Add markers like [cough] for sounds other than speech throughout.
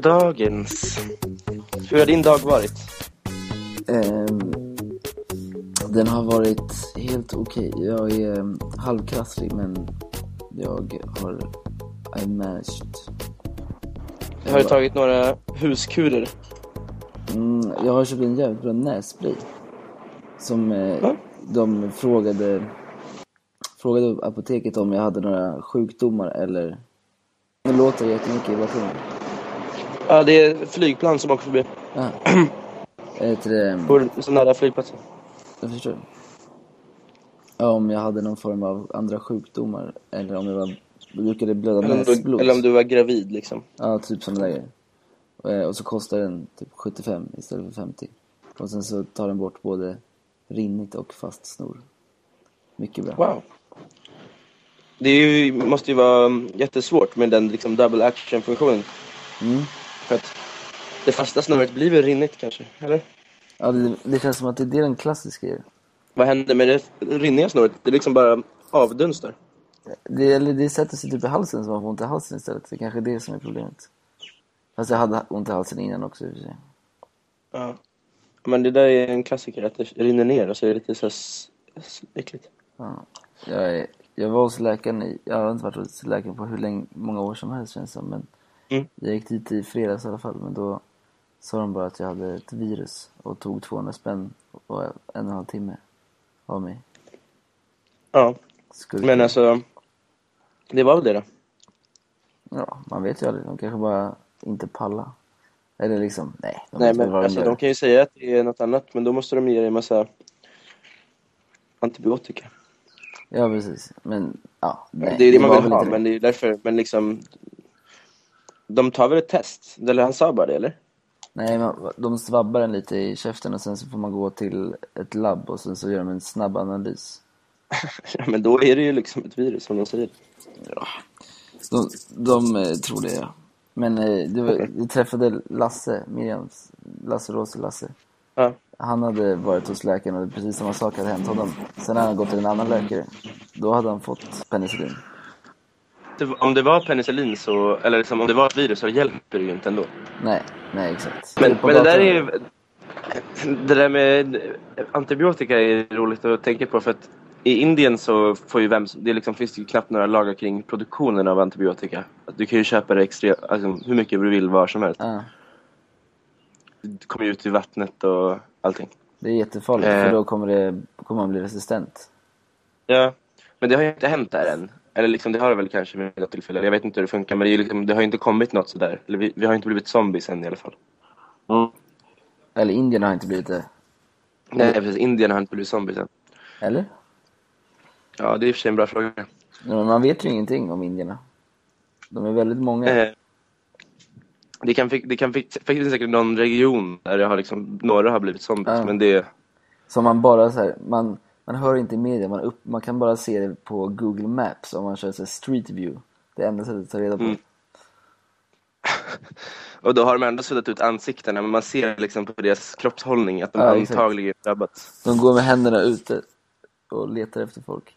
God dagens. Hur har din dag varit? Ehm, den har varit helt okej. Jag är um, halvkrasslig men jag har I managed. Har du tagit några huskurer? Mm, jag har köpt en jävligt bra nässpray. Som eh, Ja. de frågade, frågade apoteket om jag hade några sjukdomar eller... Det låter jättemycket i bakgrunden. Ja, det är flygplan som åker förbi. Ah. Ett, eh, så nära flygplatsen. Jag förstår. Ja, om jag hade någon form av andra sjukdomar eller om jag var, brukade blöda Eller näsblod. eller om du var gravid liksom. Ja, typ sådana där grejer. Och, eh, och så kostar den typ 75 istället för 50. Och sen så tar den bort både rinnigt och fast snor. Mycket bra. Wow. Det ju, måste ju vara jättesvårt med den liksom double action-funktionen. Mm. För att det fasta snöret blir väl rinnigt kanske, eller? Ja, det, det känns som att det, det är den klassiska grejen. Vad händer med det rinniga snöret? Det liksom bara avdunstar. Det, eller det sätter sig typ i halsen så man får ont i halsen istället. Det är kanske det som är problemet. Fast jag hade ont i halsen innan också i och för sig. Ja. Men det där är en klassiker, att det rinner ner och så är det lite så här äckligt. Ja. Jag, är, jag var hos läkaren i, jag har inte varit hos läkaren på hur länge, många år som helst känns det som, men Mm. jag gick dit i fredags i alla fall, men då sa de bara att jag hade ett virus och tog 200 spänn och en och en halv timme av mig. Ja, Skurk. men alltså, det var väl det då. Ja, man vet ju aldrig, de kanske bara inte pallar. Eller liksom, nej. De Nej, men alltså, de kan ju säga att det är något annat, men då måste de ge dig en massa antibiotika. Ja, precis. Men, ja, nej. det är det man var vill ha, det. men det är därför, men liksom... De tar väl ett test? Eller han sa bara det, eller? Nej, man, de svabbar en lite i käften och sen så får man gå till ett labb och sen så gör de en snabb analys. [laughs] Ja, men då är det ju liksom ett virus, som de säger. De, de eh, tror det, ja. Men eh, det var, [laughs] vi träffade Lasse, Miriams, Lasse och Lasse. Ja. Han hade varit hos läkaren och precis samma sak hade hänt honom. Sen hade han gått till en annan läkare. Då hade han fått penicillin. Det- Om det var penicillin så, eller liksom, om det var ett virus så hjälper det ju inte ändå. Nej, nej exakt. Men, men det där är ju... Det där med antibiotika är roligt att tänka på för att i Indien så får ju vem som- det liksom finns ju knappt några lagar kring produktionen av antibiotika. Du kan ju köpa det extra, alltså, hur mycket du vill var som helst. Ja, Det kommer ju ut i vattnet och allting. det är jättefarligt Eh. för då kommer, det, kommer man bli resistent. Ja, men det har ju inte hänt där än. Eller liksom, det har det väl kanske vid något tillfälle. Jag vet inte hur det funkar, men det, liksom, det har inte kommit något sådär. Eller vi, vi har inte blivit zombies än i alla fall. Eller Indien har inte blivit det. Nej, precis. Indien har inte blivit zombies än. Eller? Ja, det är i och för sig en bra fråga. Men man vet ju ingenting om indierna. De är väldigt många. Eh, Det kan, det kan fi- finns säkert någon region där det har liksom, några har blivit zombies, Ja. men det... Som man bara så här, man, man hör inte i media, man, upp, man kan bara se det på Google Maps om man kör så Street View. Det enda sättet att ta reda på. Mm. [laughs] Och då har de ändå suddat ut ansiktena, men man ser liksom på deras kroppshållning att de Ja, antagligen drabbats. De går med händerna ute och letar efter folk.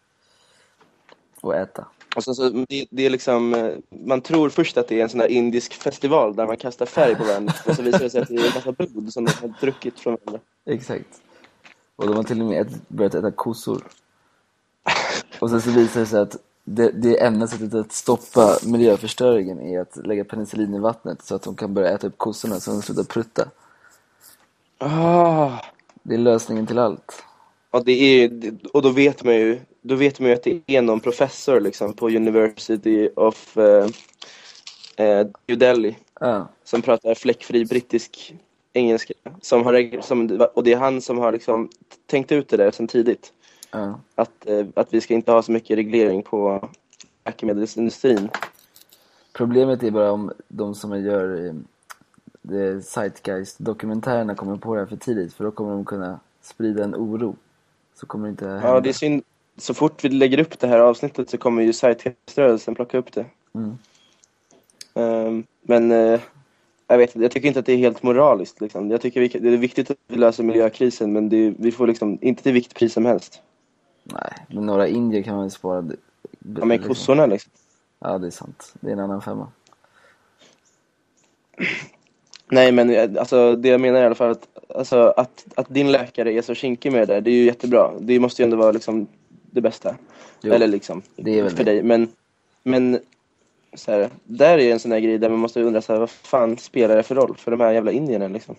Och äta. Och sen så, det, det är liksom, eh, man tror först att det är en sån här indisk festival där man kastar färg på varandra och så visar det sig att det är en massa blod som de har druckit från varandra. Exakt. Och de har till och med börjat äta kossor. Och sen så visar det sig att det, det enda sättet att stoppa miljöförstöringen är att lägga penicillin i vattnet så att de kan börja äta upp kossorna så de slutar prutta. Ah. Det är lösningen till allt. Och, det är, och då vet man ju då vet man ju att det är någon professor liksom på University of eh, eh, New Delhi Ja, som pratar fläckfri brittisk engelska. Som har, som, och det är han som har liksom tänkt ut det där sedan tidigt. Ja. Att, eh, att vi ska inte ha så mycket reglering på läkemedelsindustrin. Problemet är bara om de som gör eh, Zeitgeist-dokumentärerna kommer på det här för tidigt, för då kommer de kunna sprida en oro. Så kommer det inte hända. Ja, det är synd. Så fort vi lägger upp det här avsnittet så kommer ju Zeitgeist-rörelsen plocka upp det. Mm. Ehm, men eh, jag vet jag tycker inte att det är helt moraliskt. Liksom. Jag tycker vi, det är viktigt att vi löser miljökrisen, men det, vi får liksom inte till vilket pris som helst. Nej, men några indier kan man ju spara. Ja, men kossorna liksom. Ja, det är sant. Det är en annan femma. Nej, men eh, alltså, det jag menar i alla fall att, alltså, att, att din läkare är så kinkig med det där, det är ju jättebra. Det måste ju ändå vara liksom det bästa. Jo, Eller liksom, det är väl för det. dig. Men, men så här, där är en sån här grej där man måste undra så här, vad fan spelar det för roll för de här jävla indierna liksom?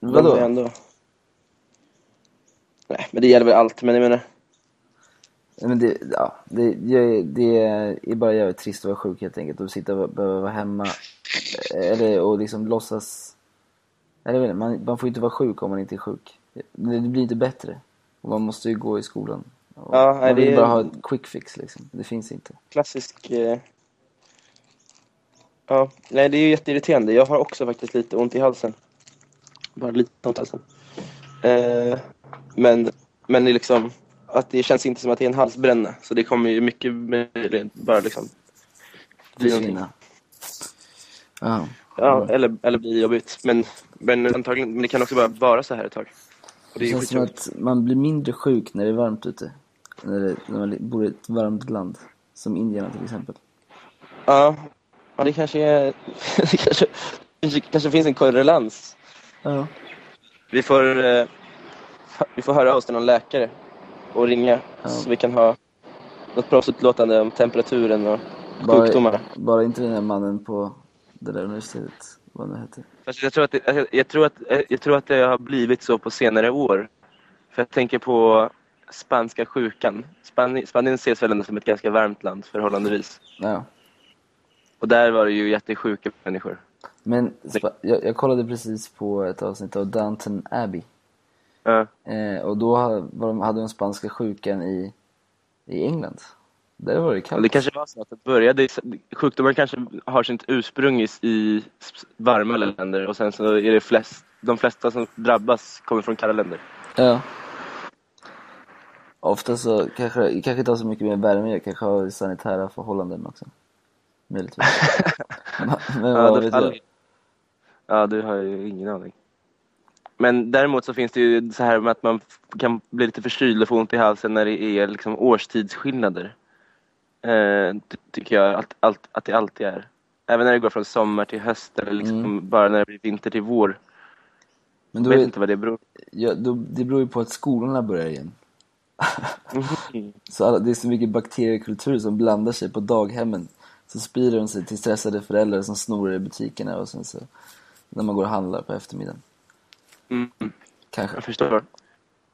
Vadå? Ändå... Nej, men det gäller väl allt, men jag menar... Men det, ja, det, det, är bara jävligt trist att vara sjuk helt enkelt och sitta och behöva vara hemma. Eller och liksom låtsas... Eller jag vet inte, man, man får inte vara sjuk om man inte är sjuk. Det, det blir inte bättre. Och man måste ju gå i skolan. Ja, man vill det bara ha ett quick fix liksom. Det finns inte. klassisk... Eh... Ja, nej det är ju jätteirriterande. Jag har också faktiskt lite ont i halsen. Bara lite ont i halsen. Eh, men, men det liksom... Att det känns inte som att det är en halsbränna. Så det kommer ju mycket möjligt bara liksom... bli någonting. Ja. Ja, eller, eller bli jobbigt. Men, men antagligen, men det kan också bara vara så här ett tag. Det Det känns som att man blir mindre sjuk när det är varmt ute. När, det, när man bor i ett varmt land. Som Indien till exempel. Ja, ja det kanske är... [laughs] det kanske, kanske, kanske finns en korrelans. Ja. Vi får, eh, vi får höra oss till någon läkare och ringa Ja. så vi kan ha något proffsutlåtande om temperaturen och Bara, sjukdomarna. bara inte den här mannen på det där universitetet. Vad det heter. Fast jag, tror att det, jag, jag, tror att, jag tror att det har blivit så på senare år. För jag tänker på spanska sjukan. Span, Spanien ses väl ändå som ett ganska varmt land förhållandevis. Ja. Och där var det ju jättesjuka människor. Men jag, jag kollade precis på ett avsnitt av Downton Abbey. Ja. Eh, och då hade de spanska sjukan i, i England. Där var det kallt. det kanske var så att det började, sjukdomar kanske har sitt ursprung i, i varma länder och sen så är det flest, de flesta som drabbas kommer från kalla länder. Ja. Ofta så kanske kanske inte har så mycket med värme jag kanske har sanitära förhållanden också. Möjligtvis. [laughs] Men Ja, vad det vet jag? Ja, du har ju ingen aning. Men däremot så finns det ju så här med att man kan bli lite förkyld och få ont i halsen när det är liksom årstidsskillnader. Eh, ty- tycker jag att, allt, att det alltid är. Även när det går från sommar till höst eller liksom bara när det blir vinter till vår. Men Jag då vet är, inte vad det beror på. ja, då, det beror ju på att skolorna börjar igen. [laughs] Så alla, det är så mycket bakteriekultur som blandar sig på daghemmen. Så sprider de sig till stressade föräldrar som snorar i butikerna och sen så när man går och handlar på eftermiddagen. Mm. Kanske. Jag förstår.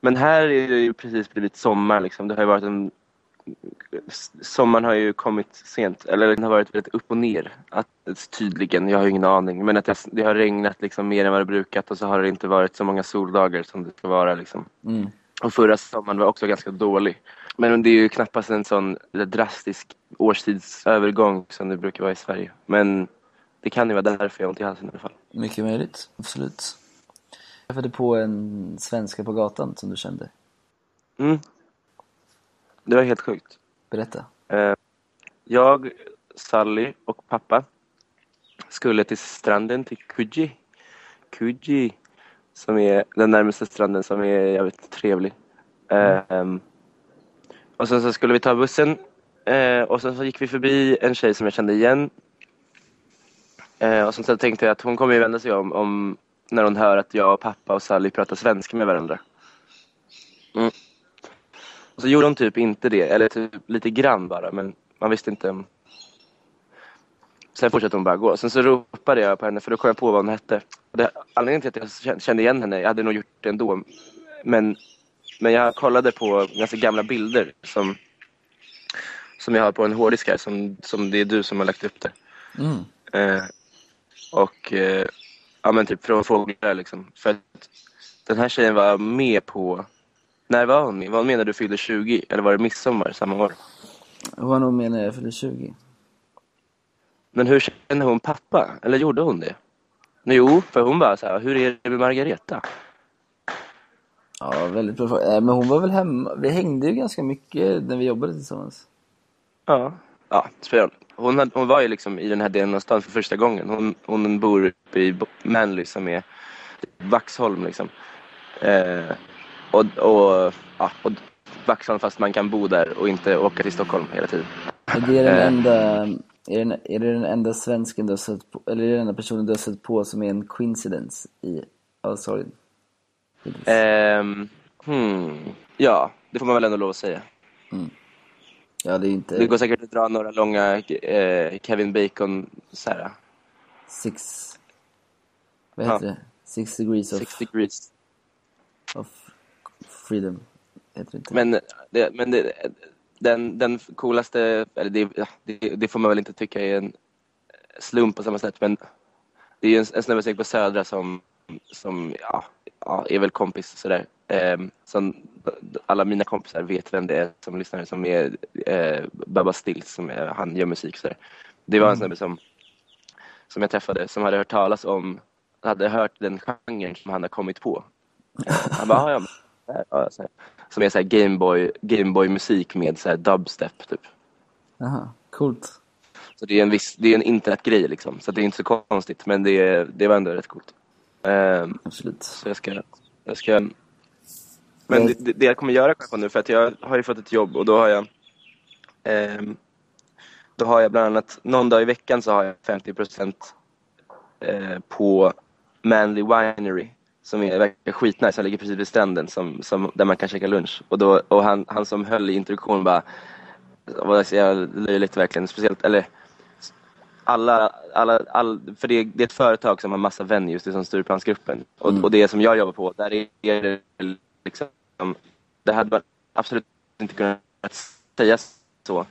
Men här är det ju precis blivit sommar liksom. Det har ju varit en... Sommaren har ju kommit sent, eller den har varit väldigt upp och ner. Att, tydligen, jag har ju ingen aning. Men att det, det har regnat liksom mer än vad det brukat och så har det inte varit så många soldagar som det ska vara liksom. Mm. Och förra sommaren var också ganska dålig. Men det är ju knappast en sån drastisk årstidsövergång som det brukar vara i Sverige. Men det kan ju vara därför jag har ont i halsen i alla fall. Mycket möjligt, absolut. Jag träffade på en svenska på gatan som du kände. Mm. Det var helt sjukt. Berätta. Eh, Jag, Sally och pappa skulle till stranden, till Kuji. Kuji, som är den närmaste stranden som är jävligt trevlig. Eh, ehm, och sen så skulle vi ta bussen eh, och sen så gick vi förbi en tjej som jag kände igen. Eh, och sen så tänkte jag att hon kommer ju vända sig om, om när hon hör att jag och pappa och Sally pratar svenska med varandra. Mm. Och så gjorde hon typ inte det, eller typ lite grann bara, men man visste inte. om- Sen fortsatte hon bara gå. Sen så ropade jag på henne för då kom jag på vad hon hette. Det, anledningen till att jag kände igen henne, jag hade nog gjort det ändå, men, men jag kollade på ganska gamla bilder som, som jag har på en hårddisk här, som, som det är du som har lagt upp det. Mm. Eh, och eh, ja men typ från fåglar liksom. För att den här tjejen var med på När var hon med? Var hon med när du fyllde 20? Eller var det midsommar samma år? Hon var nog med när jag fyllde 20. Men hur känner hon pappa? Eller gjorde hon det? Nej, Jo, för hon bara så här, hur är det med Margareta? Ja, väldigt bra fråga. Nej, men hon var väl hemma. Vi hängde ju ganska mycket när vi jobbade tillsammans. Ja. Ja, spelar hon, hade, hon var ju liksom i den här delen av stan för första gången. Hon, hon bor uppe i Manly som är Vaxholm liksom. Eh, och, och, ja, och Vaxholm fast man kan bo där och inte åka till Stockholm hela tiden. Är det den Eh. enda, är, den, är det den enda svensken du har sett på, eller är det den enda personen du har sett på som är en coincidence i Australien? Ehm, hmm, ja, det får man väl ändå lov att säga. Ja, det är inte Det går säkert att dra några långa eh, Kevin Bacon så här, six, vad heter Ja. det? Six degrees of, six degrees. of freedom, heter det inte? Men, det, men det, den, den coolaste, eller det, ja, det, det får man väl inte tycka är en slump på samma sätt, men det är en, en snubbe som gick på Södra som, som ja, ja, är väl kompis sådär. Um, som, alla mina kompisar vet vem det är som lyssnar, som är eh, Baba Stills, som är, han gör musik sådär. Det var en snubbe som, som jag träffade som hade hört talas om, hade hört den genren som han har kommit på. Han bara, "Ah, ja, ja, här. Som är så Gameboy, Gameboy musik med så dubstep typ. Jaha, coolt. Så det är en viss, det är en internetgrej liksom. Så det är inte så konstigt men det, det var ändå rätt coolt. Ehm, Absolut. så jag ska, jag ska men det, det- det jag kommer göra kanske nu för att jag har ju fått ett jobb och då har jag ehm, då har jag bland annat någon dag i veckan så har jag 50 procent eh, på Manly Winery som är, verkar skitnice, som ligger precis vid stranden som, som, där man kan käka lunch. Och, då, och han, han som höll i introduktionen bara, var så jävla löjligt verkligen, speciellt, eller alla, alla, all, för det, det är ett företag som har massa venues, det är som Stureplansgruppen. Och, och det som jag jobbar på, där är det liksom, det hade man absolut inte kunnat säga så.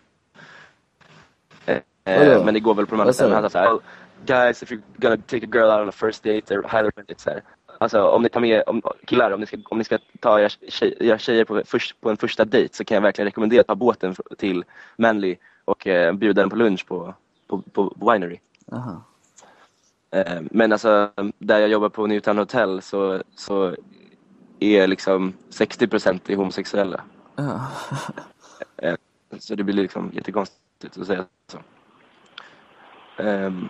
Eh, Vadå? men det går väl på de andra ställena. Han guys if you're gonna take a girl out on a first date, or highly recommend så här. Alltså om ni tar med, om, killar, om ni ska, om ni ska ta era, tjej, era tjejer på, först, på en första dejt så kan jag verkligen rekommendera att ta båten till Manly och eh, bjuda den på lunch på, på, på Winery. Jaha. Eh, men alltså, där jag jobbar på Newtown Hotel så, så är liksom 60% är homosexuella. Ja. [laughs] Eh, så det blir liksom jättekonstigt att säga så. Ehm,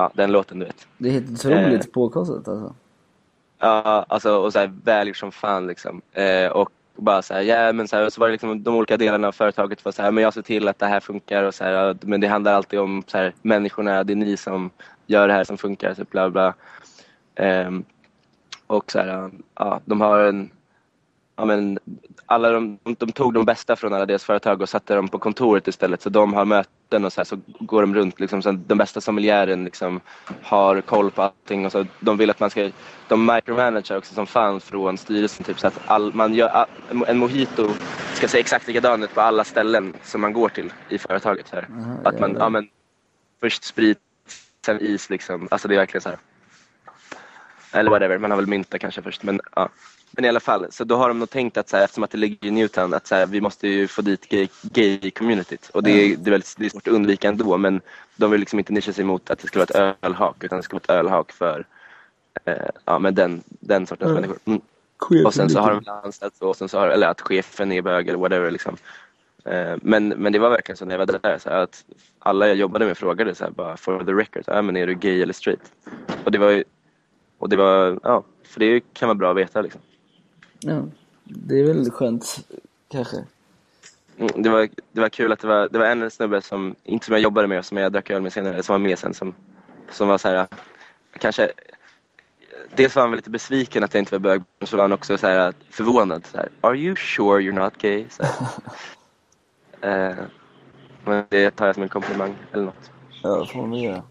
Ja, den låten du vet. Det är helt otroligt påkostat alltså. Ja, alltså och så här välgjort som fan liksom. Eh, och bara så här, ja men så här, så var det liksom de olika delarna av företaget var så här, men jag ser till att det här funkar och så här, men det handlar alltid om så här, människorna, det är ni som gör det här som funkar, så bla bla. Ehm, och så här, ja, de har en, ja men alla de, de, de tog de bästa från alla deras företag och satte dem på kontoret istället. Så de har möten och så här, så går de runt liksom, så den bästa sommeliären liksom har koll på allting och så de vill att man ska, de micromanager också som fan från styrelsen typ så att all, man gör, all, en mojito ska se exakt likadan ut på alla ställen som man går till i företaget. Så här. Aha, att man, ja men först sprit, sen is liksom. Alltså det är verkligen så här. Eller whatever, man har väl mynta kanske först. Men, ja. men i alla fall, så då har de nog tänkt att så här, eftersom att det ligger i Newtown att så här, vi måste ju få dit gay- gay-communityt. och det är, det, är väldigt, det är svårt att undvika ändå men de vill liksom inte nischa sig mot att det skulle vara ett ölhak utan det ska vara ett ölhak för eh, ja, men den, den sortens Mm. människor. Mm. Och sen så har de anställt så, och sen så har, eller att chefen är bög eller whatever. Liksom. Eh, men, men det var verkligen så när jag var där, så att alla jag jobbade med frågade så här, bara for the record, här, men är du gay eller straight? Och det var ju, och det var, ja, för det kan vara bra att veta liksom. Ja, det är väl skönt kanske. Mm, det, var, det var kul att det var, det var en snubbe som, inte som jag jobbade med, som jag drack öl med senare, som var med sen, som, som var så här, kanske dels var han lite besviken att jag inte var bög, men så var han också så här, förvånad. Så här, Are you sure you're not gay? Så [laughs] eh, men det tar jag som en komplimang eller något. Ja, får man väl göra.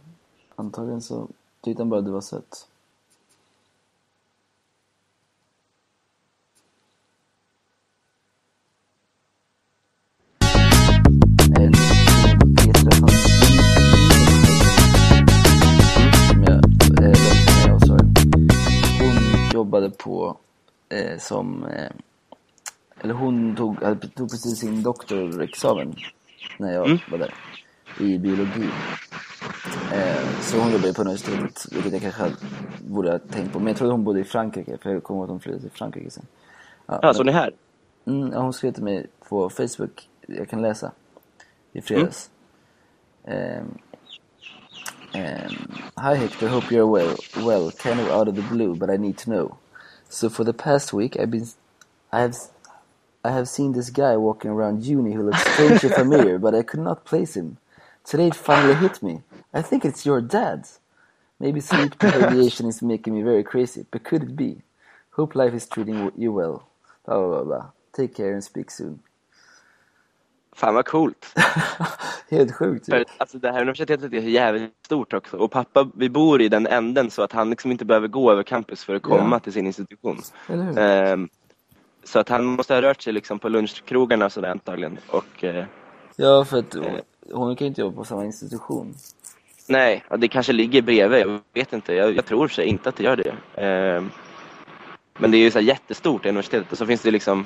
Antagligen så tyckte han bara att du var söt. Jobbade på eh, som eh, eller hon tog, hade- tog precis sin doktorexamen när jag Mm. var där i biologi. Eh, så hon jobbade på universitetet, vilket jag kanske borde ha tänkt på. Men jag trodde hon bodde i Frankrike, för jag kommer ihåg att hon flyttade till Frankrike sen. Ja, Ja, så ni är här? Mm, ja, hon skrev till mig på Facebook, jag kan läsa, i fredags. Ehm, ehm, Hi Hector, hope you're well. Well, kind of out of the blue, but I need to know. So for the past week, I've been, I have, I have seen this guy walking around uni who looks strangely [laughs] familiar, but I could not place him. Today it finally hit me. I think it's your dad. Maybe sleep [laughs] deprivation is making me very crazy, but could it be? Hope life is treating you well. Blah, blah, blah, blah. Take care and speak soon. Fan vad coolt. [laughs] Helt sjukt ju. För, alltså, det här universitetet är jävligt stort också. Och pappa, vi bor i den änden så att han liksom inte behöver gå över campus för att komma Ja. till sin institution. Ehm, så att han måste ha rört sig liksom på lunchkrogarna och sådär antagligen. Och eh, Ja, för att hon, hon kan ju inte jobba på samma institution. nej, det kanske ligger bredvid. Jag vet inte. Jag, jag tror sig inte att det gör det. Ehm, men det är ju så jättestort universitetet. Och så finns det liksom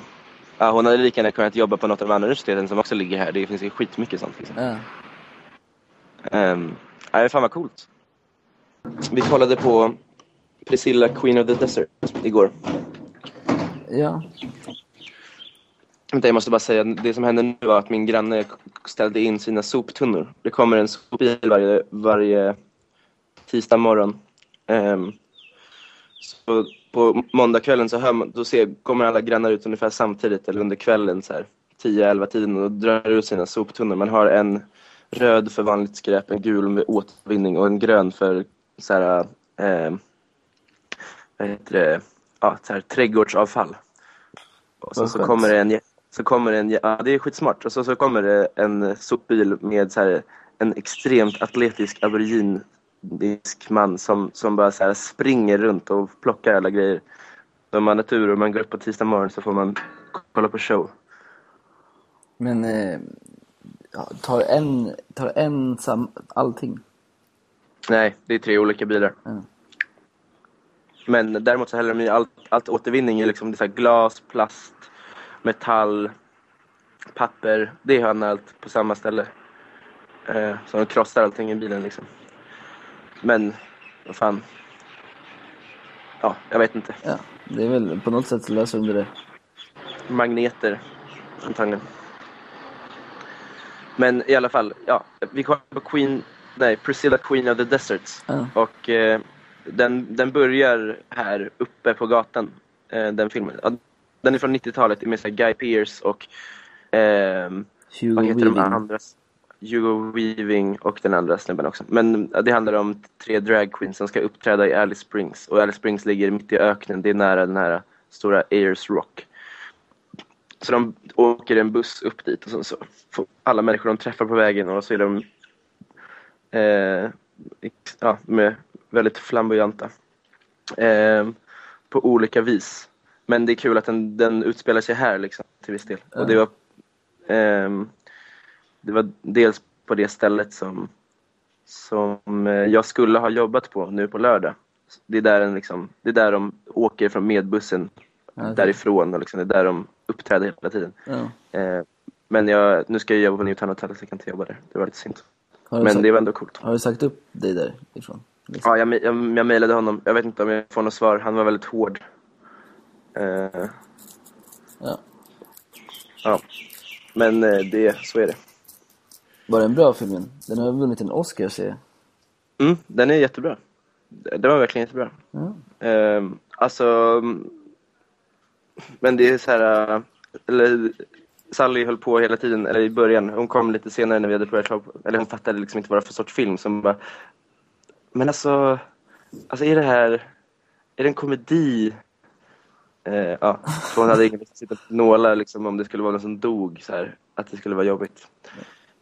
Ja, hon hade lika gärna kunnat jobba på något av de andra universiteten som också ligger här. Det finns ju skitmycket sånt. Liksom. Ja. Um, nej, fan vad coolt. Vi kollade på Priscilla Queen of the Desert igår. Ja. Vänta, jag måste bara säga, det som hände nu var att min granne ställde in sina soptunnor. Det kommer en sopbil varje, varje tisdag morgon. Ehm, så på måndagskvällen så hör man, då ser, kommer alla grannar ut ungefär samtidigt eller under kvällen så här 10-11 tiden och drar ut sina soptunnor. Man har en röd för vanligt skräp, en gul med återvinning och en grön för så här, ehm, vad heter det, ja, så här, trädgårdsavfall. Och så, så kommer det en, så kommer det en, ja det är skitsmart. Och så, så kommer det en sopbil med så här, en extremt atletisk aboriginsk man som, som bara så här springer runt och plockar alla grejer. Om man har tur och man går upp på tisdag morgon så får man kolla på show. Men eh, tar en, tar en sam, allting? Nej, det är tre olika bilar. Ja. Men däremot så häller de i allt, allt återvinning i liksom det glas, plast, metall, papper. Det har han allt på samma ställe. Eh, så de krossar allting i bilen liksom. Men, vad fan. Ja, jag vet inte. Ja, det är väl på något sätt så löser de det. Magneter, antagligen. Men i alla fall, ja. Vi kollar på Queen, nej, Priscilla Queen of the Deserts. Ja. Och eh, den, den börjar här uppe på gatan, eh, den filmen. Ja, den är från 90-talet, med Guy Pearce och ehm, Hugo vad heter de Weaving. andra? Hugo Weaving och den andra snubben också. Men det handlar om tre drag queens som ska uppträda i Alice Springs. Och Alice Springs ligger mitt i öknen, det är nära den här stora Ayers Rock. Så de åker en buss upp dit och så, så får alla människor de träffar på vägen och så är de eh, ja, med väldigt flamboyanta. Eh, på olika vis. Men det är kul att den, den utspelar sig här liksom, till viss del. Och det var, eh, det var dels på det stället som, som eh, jag skulle ha jobbat på nu på lördag. Det är där, den liksom, det är där de åker från medbussen okej. därifrån och liksom, det är där de uppträder hela tiden. Ja. Eh, men jag, nu ska jag jobba på Newtown Hotel så jag kan inte jobba där. Det var lite synd. Men sagt, det var ändå coolt. har du sagt upp dig därifrån? Liksom? Ja, jag, jag, jag mejlade honom. Jag vet inte om jag får något svar. Han var väldigt hård. Eh, Ja. ja. Men eh, det, så är det. Var den bra filmen? Den har vunnit en Oscar ser jag. Mm, den är jättebra. Den var verkligen jättebra. Ja. Ehm, alltså, mm, men det är så här, äh, eller Sally höll på hela tiden, eller i början, hon kom lite senare när vi hade börjat, eller hon fattade liksom inte vad det var för sorts film som bara, men alltså, alltså är det här, är det en komedi? Eh, ja, för hon hade ingen lust att sitta på nålar liksom om det skulle vara någon som dog så här. Att det skulle vara jobbigt.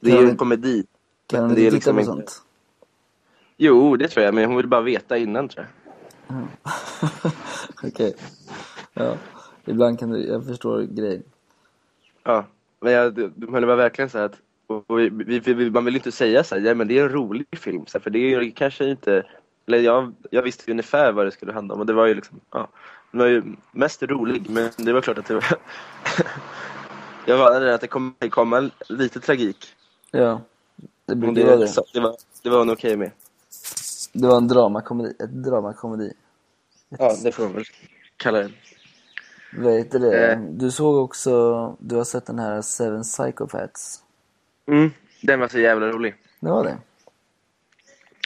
Det är ju en komedi. Kan hon inte liksom titta på inte- sånt? Jo, det tror jag, men hon vill bara veta innan tror jag. [laughs] Okej. Ja. Ibland kan du, jag förstår grejen. Ja, men, jag, det- men det var verkligen så att vi, vi, man vill inte säga så här, ja men det är en rolig film, så här, för det är kanske inte, eller jag, jag visste ungefär vad det skulle handla om och det var ju liksom, ja, det var ju mest rolig, men det var klart att det var, [laughs] jag var rädd att det kommer komma lite tragik. Ja. Det brukar vara det, det. det var, det var hon okej med. Det var en dramakomedi. Ett dramakomedi. Ja, det får man väl kalla det. Vad heter det? Eh. Du såg också, du har sett den här Seven Psychopaths. Mm, den var så jävla rolig. Det var det?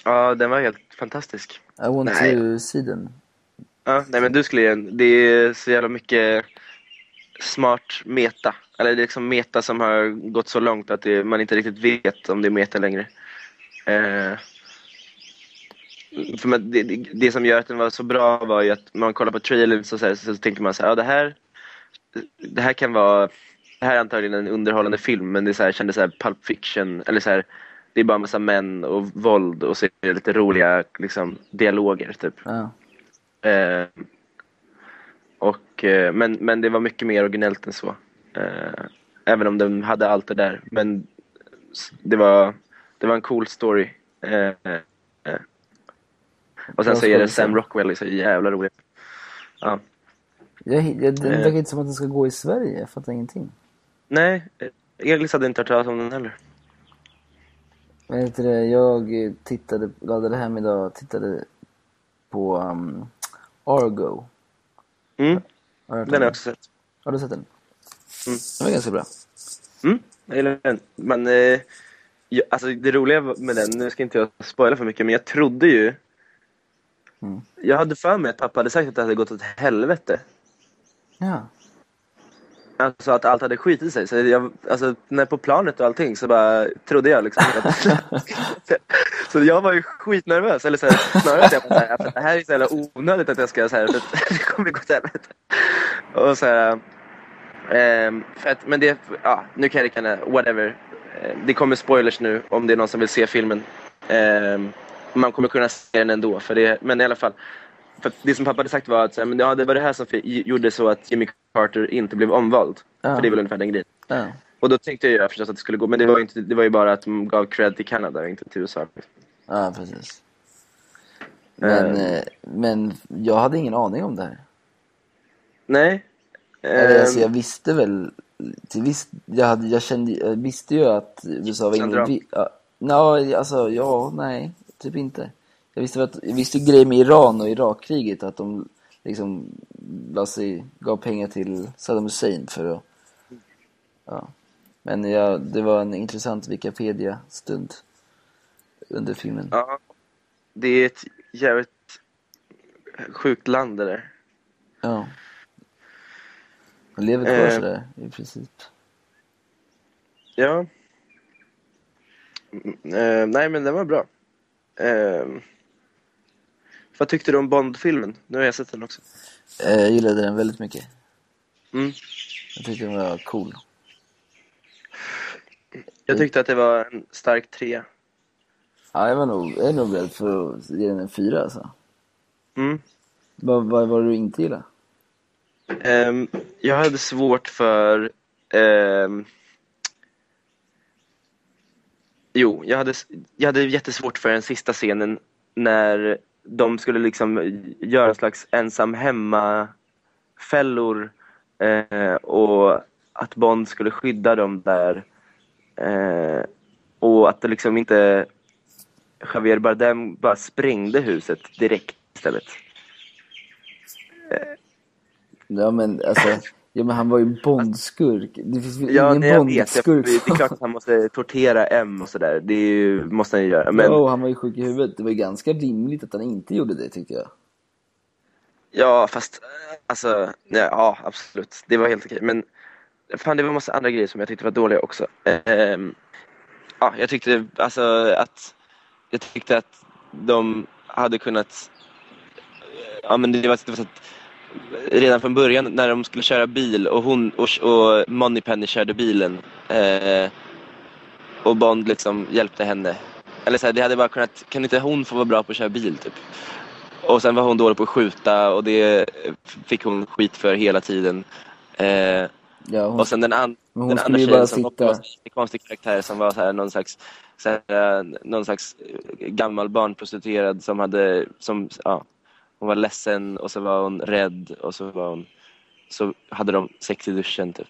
Ja, den var helt fantastisk. I want Nej. to see den. Ja, nej men du skulle igen. Det är så jävla mycket smart meta. Eller det är liksom meta som har gått så långt att det, man inte riktigt vet om det är meta längre. Eh, för man, det, det, som gör att den var så bra var ju att man kollar på trailern så, så, här, så tänker man så här, ja det här, det här kan vara, det här är antagligen en underhållande film men det så här, kändes så här Pulp Fiction, eller så här, det är bara en massa män och våld och så är det lite roliga liksom, dialoger typ. Ja. Eh, och, eh, men, men det var mycket mer originellt än så. Eh, även om den hade allt det där. Men det var, det var en cool story. Eh, eh, och sen så är det. Sam Rockwell, så jävla rolig. Ja. Jag, jag, Eh. verkar inte som att den ska gå i Sverige. Jag fattar ingenting. Nej, Elis hade inte hört talas om den heller. Vad heter det? Jag tittade, laddade hem idag och tittade på um, Argo. Mm, Har den har jag också sett. Har du sett den? Mm. Den var ganska bra. Mm, jag gillar den. Men eh, ja, alltså det roliga med den, nu ska inte jag spoila för mycket, men jag trodde ju... Mm. Jag hade för mig att pappa hade sagt att det hade gått åt helvete. Ja. Alltså att allt hade skitit sig. Så jag, alltså, när på planet och allting så bara trodde jag liksom att... [laughs] så jag var ju skitnervös. Eller så här, snarare att jag bara, så här, "För det här är så jävla onödigt att jag ska så här, för [laughs] det kommer gå åt helvete. Och så här, ehm, för att, men det, ja, nu kan jag lika whatever. Eh, Det kommer spoilers nu om det är någon som vill se filmen. Ehm, man kommer kunna se den ändå. För det, men i alla fall. För det som pappa hade sagt var att ja, det var det här som gjorde så att Jimmy Carter inte blev omvald. Ja. För det är väl ungefär den grejen. Ja. Och då tänkte jag förstås att det skulle gå, men det var inte, det var ju bara att de gav cred till Kanada och inte till USA. Ja, precis. Men, eh, men jag hade ingen aning om det här. Nej. Eller, Ehm, alltså, jag visste väl till viss, jag, hade, jag, kände, jag visste ju att USA var Kände du involverad. Ja, no, alltså ja, nej, typ inte. Jag visste, att, jag visste grejer med Iran och Irakkriget, att de liksom la sig, gav pengar till Saddam Hussein för att... Ja. Men ja, det var en intressant Wikipedia-stund under filmen. Ja. Det är ett jävligt sjukt land det där. Ja. De lever kvar Eh. sådär i princip. Ja. Mm, eh, nej, men den var bra. Ehm, vad tyckte du om Bond-filmen? Nu har jag sett den också. Eh, Jag gillade den väldigt mycket. Mm. Jag tyckte den var cool. Jag tyckte att det var en stark trea. Ja, jag var nog, jag är nog beredd för att ge den en fyra alltså. Mm. Vad var det du inte gillade? Um, jag hade svårt för... Um, jo, jag hade, jag hade jättesvårt för den sista scenen när de skulle liksom göra en slags ensam hemma-fällor eh, och att Bond skulle skydda dem där. Eh, och att det liksom inte... Javier Bardem bara sprängde huset direkt istället. Ja men alltså, ja men han var ju Bondskurk. Det finns väl Ja, ingen jag vet. Bondskurk det är klart att han måste tortera M och sådär. Det ju, måste han ju göra. Men Ja, han var ju sjuk i huvudet. Det var ju ganska rimligt att han inte gjorde det tyckte jag. ja, fast alltså, ja, ja, absolut. Det var helt okej. Men fan, det var en massa andra grejer som jag tyckte var dåliga också. Ehm, ja, jag tyckte alltså att jag tyckte att de hade kunnat ja men det var, det var så att redan från början när de skulle köra bil och hon och, och Moneypenny körde bilen eh, och Bond liksom hjälpte henne. Eller så här, det hade bara kunnat, kan inte hon få vara bra på att köra bil typ? Och sen var hon dålig på att skjuta och det fick hon skit för hela tiden. Eh, Ja, hon, och sen den, an den andra tjejen bara som sitta- var en konstig karaktär som var så här, någon slags, så här, eh, någon slags eh, gammal barnprostituerad som hade, som, ja, hon var ledsen och så var hon rädd och så var hon, så hade de sex i duschen typ.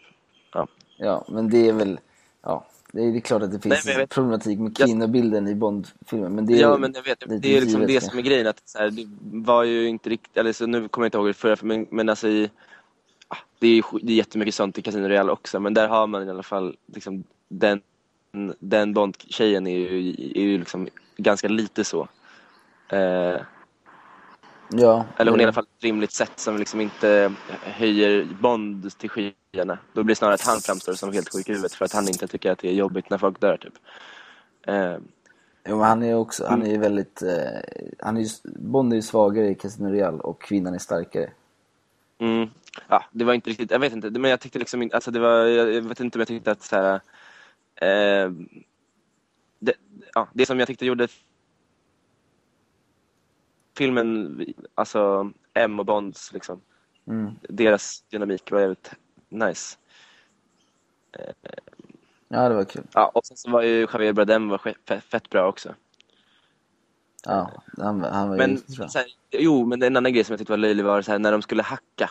Ja. ja, men det är väl, ja, det är, det är klart att det Nej, finns vet- problematik med kvinnobilden i Bond-filmen, men det är Ja men jag vet, det är liksom det som är grejen att så här, det var ju inte riktigt, eller så nu kommer jag inte ihåg det förra, men, men alltså i, ah, det är, sk- det är jättemycket sånt i Casino Royale också, men där har man i alla fall liksom den, den Bond-tjejen är ju, är ju liksom ganska lite så. Eh, Ja, eller hon är i alla fall ett rimligt sätt som liksom inte höjer Bond till skyarna. Då blir det snarare att han framstår som helt sjuk i huvudet för att han inte tycker att det är jobbigt när folk dör typ. Eh, Jo, han är också, han är ju väldigt, eh, han är ju, Bond är ju svagare i Casino Royale och kvinnan är starkare. Mm. Ja, det var inte riktigt, jag vet inte, men jag tyckte liksom alltså det var, jag vet inte om jag tyckte att så här, eh, det, ja, det som jag tyckte gjorde filmen, alltså M och Bonds liksom, Mm. deras dynamik var jävligt nice. Ja, det var kul. Ja, och sen så var ju Javier Bardem var fett, bra också. Ja, han, var- han var Men, bra. här, jo, men en annan grej som jag tyckte var löjlig var så här, när de skulle hacka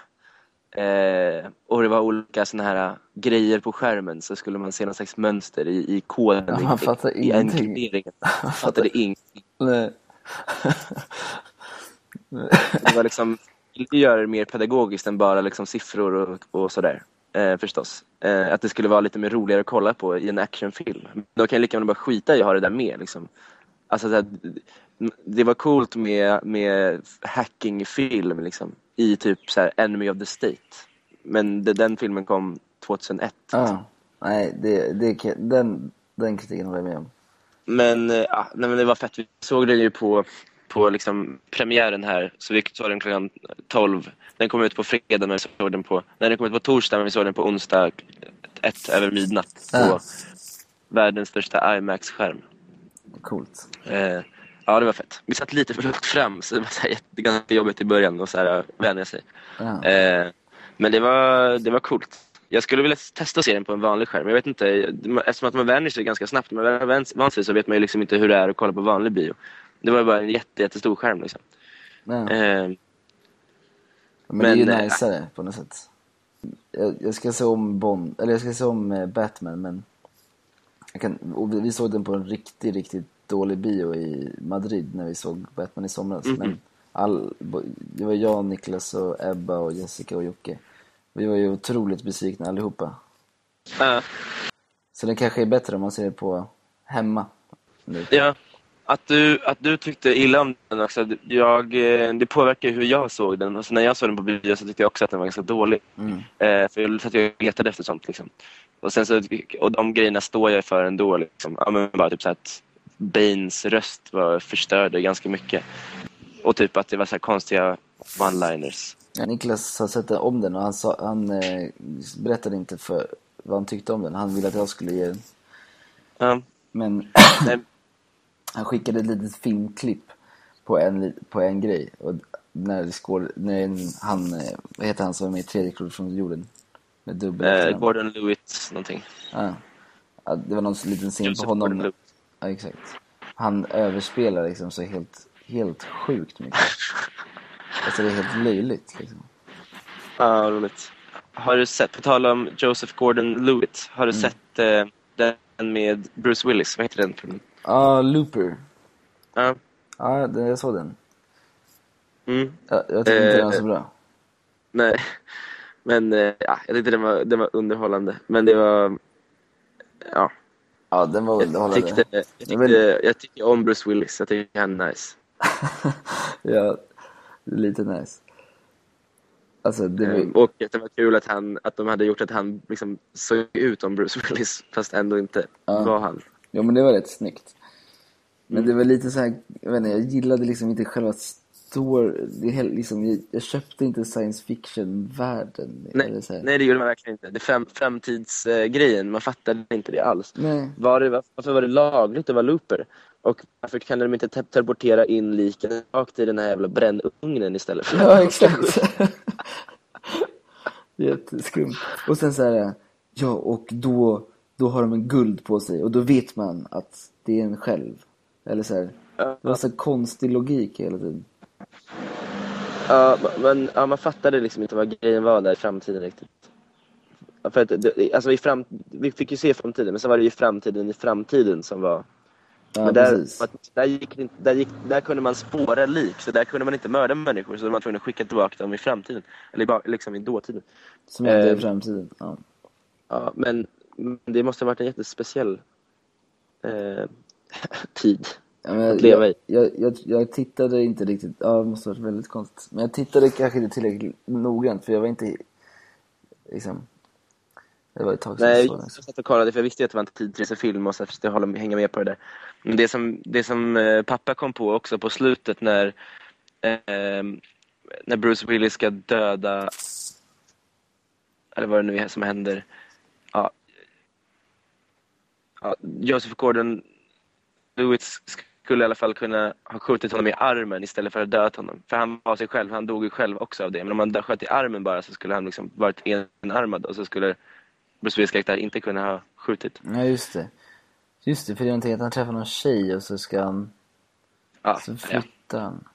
eh, och det var olika såna här äh, grejer på skärmen så skulle man se någon slags mönster i, i koden. Ja, man i, fattar i ingenting. enkripteringen. [laughs] Man fattade ingenting. Nej. [laughs] Det var liksom, ville göra det mer pedagogiskt än bara liksom siffror och, och sådär. Eh, förstås. Eh, att det skulle vara lite mer roligare att kolla på i en actionfilm. Då kan jag lika gärna bara skita i att ha det där med. Liksom. Alltså, så här, det var coolt med, med hackingfilm liksom, i typ så här, Enemy of the State. Men det, den filmen kom 2001. Ja, nej, det, det, den, den kritiken håller jag med om. Men, eh, nej, men det var fett. Vi såg den ju på, på liksom premiären här. Så vi såg den klockan 12. Den kom ut på fredag, men vi såg den på... Nej, den kom ut på torsdag, men vi såg den på onsdag ett över midnatt. På Ja. världens största IMAX-skärm. Coolt. Eh, ja, det var fett. Vi satt lite för långt fram, så det var så här, ganska jobbigt i början att så här, vänja sig. Ja. Eh, men det var, det var coolt. Jag skulle vilja testa att se den på en vanlig skärm. Jag vet inte, eftersom att man vänjer sig ganska snabbt. Man vant sig så vet man ju liksom inte hur det är att kolla på vanlig bio. Det var bara en jätte, jättestor skärm liksom. Ja. Eh, Men, det är ju men, eh, najsare på något sätt. Jag, jag ska se om Bond, eller jag ska se om eh, Batman men kan, vi såg den på en riktigt, riktigt dålig bio i Madrid när vi såg Batman i somras. Mhm. Men all, det var jag, Niklas och Ebba och Jessica och Jocke. Vi var ju otroligt besvikna allihopa. ja, Så det kanske är bättre om man ser det på hemma. nu. ja, att du, att du tyckte illa om den också. Jag, eh, det påverkar hur jag såg den. Och så när jag såg den på bio så tyckte jag också att den var ganska dålig. Mm. Eh, för jag satt och letade efter sånt. Liksom. Och, sen så, och de grejerna står jag för ändå. Liksom. Ja, men bara typ så att Baines röst var förstörde ganska mycket. Och typ att det var så här konstiga one-liners. Ja, Niklas har sett om den och han, sa, han eh, berättade inte för vad han tyckte om den. Han ville att jag skulle ge den. Ja, Men nej, [clears throat] han skickade ett litet filmklipp på en, på en grej. Och när, skål, när han, vad heter han som var med i tredje klotet från jorden? Med dubbel eh. Gordon Lewitt någonting. Ja. Ja, det var någon liten scen på Gordon honom. Lewitt. Ja, exakt. Han överspelar liksom så helt, helt sjukt mycket. [laughs] Alltså det är helt löjligt liksom. Ja, roligt. Har du sett, på tal om Joseph Gordon-Lewitt, har du Mm. sett eh, den med Bruce Willis? Vad heter den filmen? Ja, Looper. Ja. Ja, det- jag såg den. Mm. Ja, jag tycker inte Eh, den var så bra. Nej, men eh, ja, jag tyckte den var, den var underhållande. Men det var... Ja, Ja, den var jag underhållande. tyckte, jag, Det var- tyckte, jag tycker om Bruce Willis. Jag tycker han är nice. [laughs] ja, lite nice. Alltså, det var, Eh, Och att det var kul att, han, att de hade gjort att han liksom såg ut som Bruce Willis fast ändå inte Ja. var han. Jo men det var rätt snyggt. Men Mm. det var lite så här, jag vet inte, jag gillade liksom inte själva förstår, det är liksom, jag, jag köpte inte science fiction-världen. Nej, nej, det gjorde man verkligen inte. Det är fram, framtidsgrejen, man fattade inte det alls. Nej. Var det, varför var det lagligt att vara looper? Och varför kan de inte te- teleportera in liken rakt i den här jävla brännugnen istället för Ja, exakt. [laughs] Jätteskumt. Och sen så här, ja, och då, då har de en guld på sig och då vet man att det är en själv. Eller så här, det var så konstig logik hela tiden. Ja, men ja, man fattade liksom inte vad grejen var där i framtiden riktigt. För att, alltså i fram, vi fick ju se framtiden, men så var det ju framtiden i framtiden som var... Ja, men där, där, gick där, gick, där kunde man spåra lik, så där kunde man inte mörda människor, så då var man tvungen att skicka tillbaka dem i framtiden. Eller i liksom i dåtiden. Som hände i eh, framtiden. Ja. Ja, men det måste ha varit en jättespeciell eh, [laughs] tid. Ja, men att leva jag, i. jag, jag, jag tittade inte riktigt, ja det måste ha varit väldigt konstigt. Men jag tittade kanske inte tillräckligt noggrant för jag var inte liksom, det var ett tag sedan Nej, jag jag satt och kollade för jag visste ju att det var en tidsresefilm och så försökte jag hålla, hänga med på det där. Men det som, det som eh, pappa kom på också på slutet när, eh, när Bruce Willis ska döda, eller vad det nu är som händer. Ja, Joseph Gordon Lewis skulle i alla fall kunna ha skjutit honom i armen istället för att döda honom. För han var sig själv, han dog ju själv också av det. Men om man sköt i armen bara så skulle han liksom varit enarmad och så skulle Bruce Willis karaktär inte kunna ha skjutit. Ja just det. Just det, för det är någonting att han träffar någon tjej och så ska han, Ja, så flyttar han. Ja,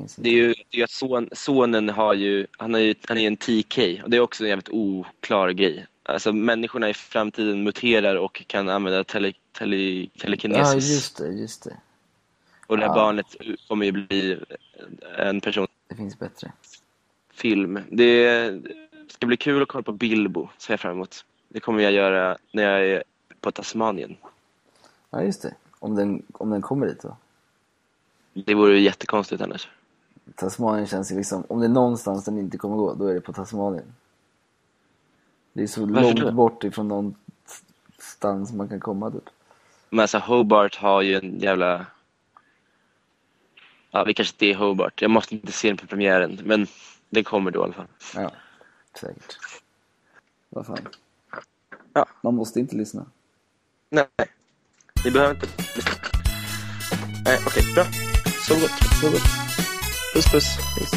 inte. Det är ju, det är ju att son, sonen har ju, han är ju han är en TK och det är också en jävligt oklar grej. Alltså människorna i framtiden muterar och kan använda tele, tele, Ja telekinesis. just det, just det. och det här Ja. barnet kommer ju bli en person Det finns bättre. film. Det ska bli kul att kolla på Bilbo, ser jag fram emot. Det kommer jag göra när jag är på Tasmanien. Ja just det. Om den, om den kommer dit då. Det vore ju jättekonstigt annars. Tasmanien känns ju liksom, om det är någonstans den inte kommer gå, då är det på Tasmanien. Det är så Varför långt då? bort ifrån någonstans man kan komma typ. Men alltså Hobart har ju en jävla... Ja, vi kanske inte är Hobart. Jag måste inte se den på premiären, men den kommer då i alla fall. Ja, säkert. Vad fan. Ja. Man måste inte lyssna. Nej, ni behöver inte lyssna. Nej, okej, bra. so gut, so gut. Bis, bis. bis.